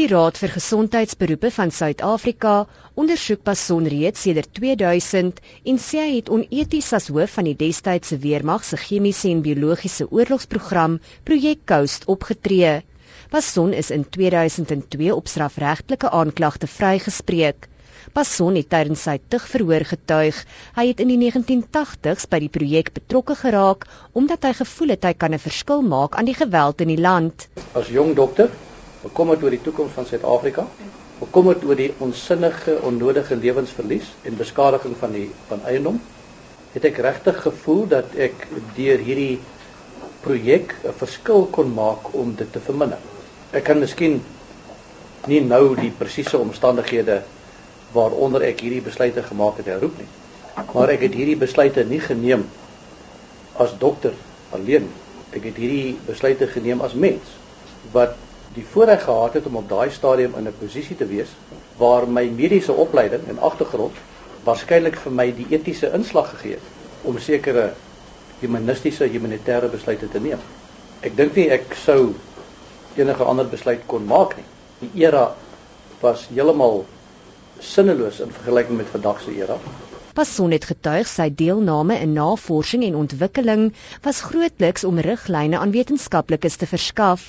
Die Raad vir Gesondheidsberoepe van Suid-Afrika ondersoek Passon reeds sedert 2000 en sê hy het oneties as hoof van die destydse weermag se chemiese en biologiese oorlogsprogram Projek Coast opgetree. Passon is in 2002 op strafregtelike aanklagte vrygespreek. Passon het tydens sy tugverhoor getuig hy het in die 1980s by die projek betrokke geraak omdat hy gevoel het hy kan 'n verskil maak aan die geweld in die land. As jong dokter bekommerd oor die toekoms van Suid-Afrika, bekommerd oor die onsinnige, onnodige lewensverlies en beskadiging van die van eiendom, het ek regtig gevoel dat ek deur hierdie projek 'n verskil kon maak om dit te verminder. Ek kan miskien nie nou die presiese omstandighede waaronder ek hierdie besluite gemaak het herroep nie. Maar ek het hierdie besluite nie geneem as dokter alleen. Ek het hierdie besluite geneem as mens wat die voorreg gehad het om op daai stadium in 'n posisie te wees waar my mediese opleiding en agtergrond waarskynlik vir my die etiese inslag gegee het om sekere humanistiese humanitêre besluite te neem. Ek dink nie ek sou enige ander besluit kon maak nie. Die era was heeltemal sinneloos in vergelyking met vandag se era. Passon het getuig sy deelname in navorsing en ontwikkeling was grootliks om riglyne aan wetenskaplikes te verskaf.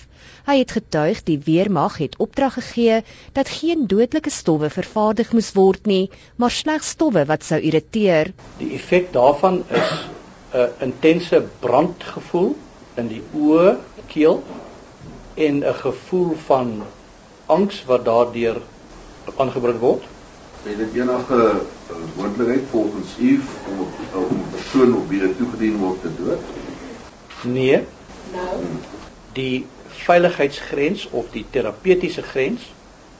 Hy het getuig die weermag het opdrag gegee dat geen dodelike stowwe vervaardig moes word nie, maar slegs stowwe wat sou irriteer. Die effek daarvan is 'n intense brandgevoel in die oë, keel en 'n gevoel van angs wat daardeur aangebring word. Het dit enige uh, moontlikheid volgens u om uh, om 'n persoon op wie dit toegedien word te dood? Nee. Nou. Die veiligheidsgrens of die terapeutiese grens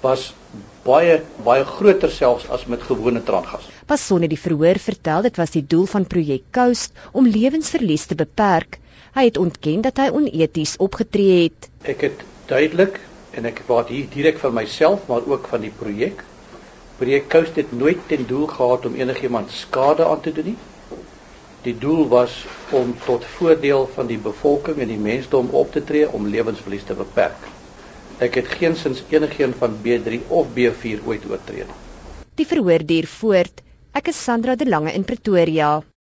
was baie baie groter selfs as met gewone traangas. Passon het die verhoor vertel dit was die doel van projek Coast om lewensverlies te beperk. Hy het ontken dat hy oneties opgetree het. Ek het duidelik en ek praat hier direk van myself maar ook van die projek Projek Coast het nooit ten doel gehad om enigiemand skade aan te doen nie. Die doel was om tot voordeel van die bevolking en die mensdom op te tree om lewensverlies te beperk. Ek het geensins enigiemand van B3 of B4 ooit oortree. Die verhoor duur voort. Ek is Sandra de Lange in Pretoria.